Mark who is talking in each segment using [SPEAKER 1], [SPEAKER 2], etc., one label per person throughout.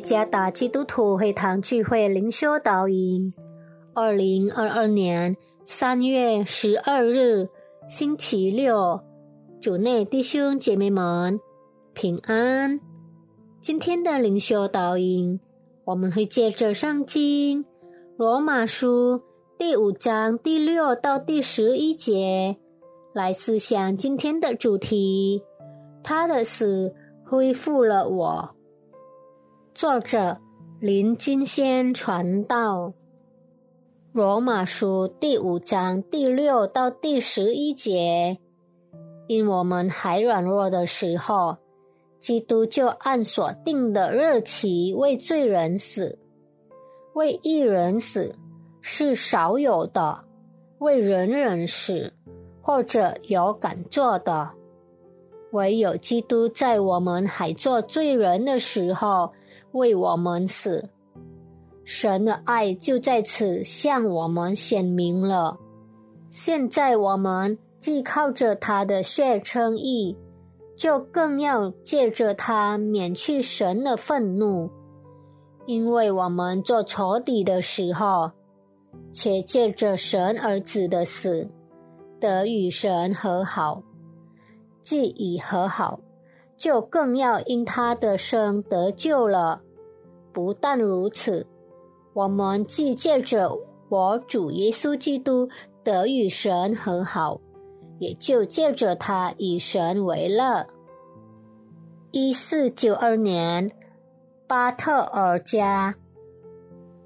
[SPEAKER 1] 加达基督徒会堂聚会灵修导引，二零二二年三月十二日星期六，主内弟兄姐妹们平安。今天的灵修导引，我们会借着上经罗马书第五章第六到第十一节来思想今天的主题：他的死恢复了我。作者林金仙传道，《罗马书》第五章第六到第十一节：因我们还软弱的时候，基督就按所定的日期为罪人死；为一人死是少有的，为人人死或者有敢做的，唯有基督在我们还做罪人的时候。为我们死，神的爱就在此向我们显明了。现在我们既靠着他的血称义，就更要借着他免去神的愤怒，因为我们做仇敌的时候，且借着神儿子的死得与神和好，既已和好。就更要因他的生得救了。不但如此，我们既借着我主耶稣基督得与神和好，也就借着他以神为乐。一四九二年，巴特尔加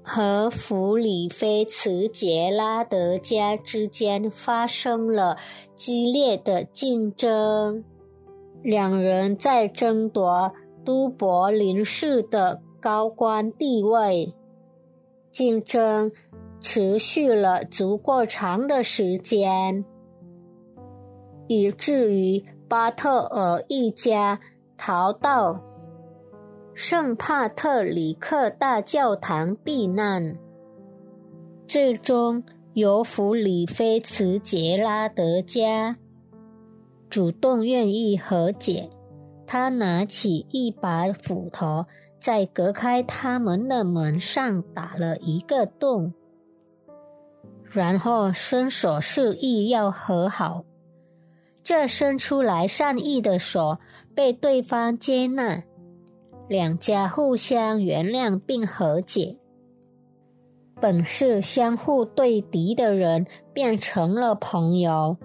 [SPEAKER 1] 和弗里菲茨杰拉德加之间发生了激烈的竞争。两人在争夺都柏林市的高官地位，竞争持续了足够长的时间，以至于巴特尔一家逃到圣帕特里克大教堂避难，最终由弗里菲茨杰拉德家。主动愿意和解，他拿起一把斧头，在隔开他们的门上打了一个洞，然后伸手示意要和好。这伸出来善意的手被对方接纳，两家互相原谅并和解。本是相互对敌的人变成了朋友。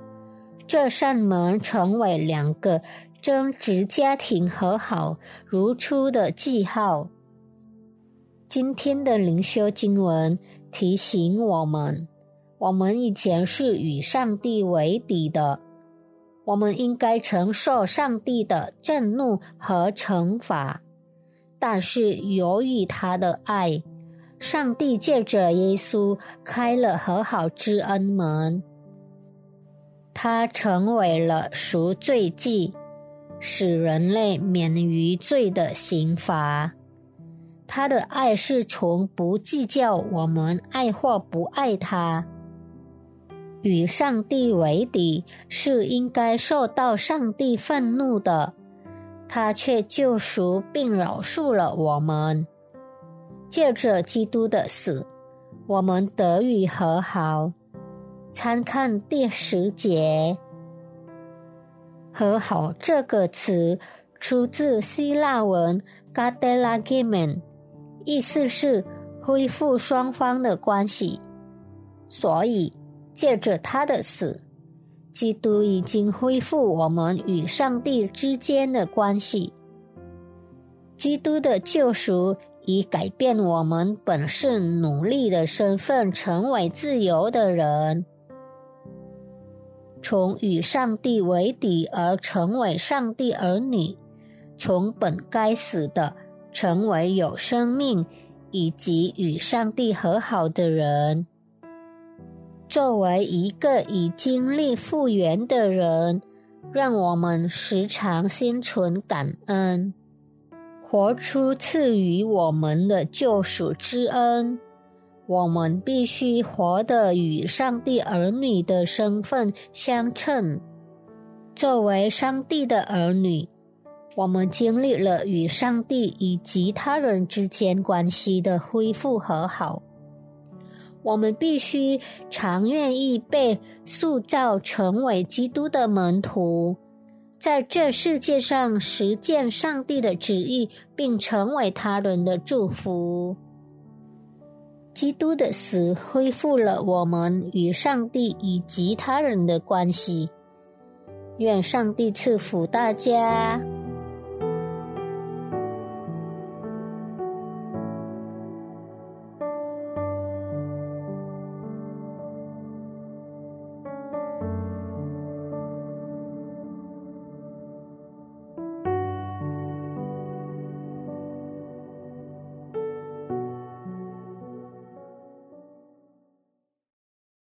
[SPEAKER 1] 这扇门成为两个争执家庭和好如初的记号。今天的灵修经文提醒我们：我们以前是与上帝为敌的，我们应该承受上帝的震怒和惩罚。但是由于他的爱，上帝借着耶稣开了和好之恩门。他成为了赎罪祭，使人类免于罪的刑罚。他的爱是从不计较我们爱或不爱他。与上帝为敌是应该受到上帝愤怒的，他却救赎并饶恕了我们。借着基督的死，我们得以和好。参看第十节，“和好”这个词出自希腊文 “gadelagmen”，意思是恢复双方的关系。所以，借着他的死，基督已经恢复我们与上帝之间的关系。基督的救赎已改变我们本是奴隶的身份，成为自由的人。从与上帝为敌而成为上帝儿女，从本该死的成为有生命，以及与上帝和好的人。作为一个已经历复原的人，让我们时常心存感恩，活出赐予我们的救赎之恩。我们必须活得与上帝儿女的身份相称。作为上帝的儿女，我们经历了与上帝以及他人之间关系的恢复和好。我们必须常愿意被塑造成为基督的门徒，在这世界上实践上帝的旨意，并成为他人的祝福。基督的死恢复了我们与上帝以及他人的关系。愿上帝赐福大家。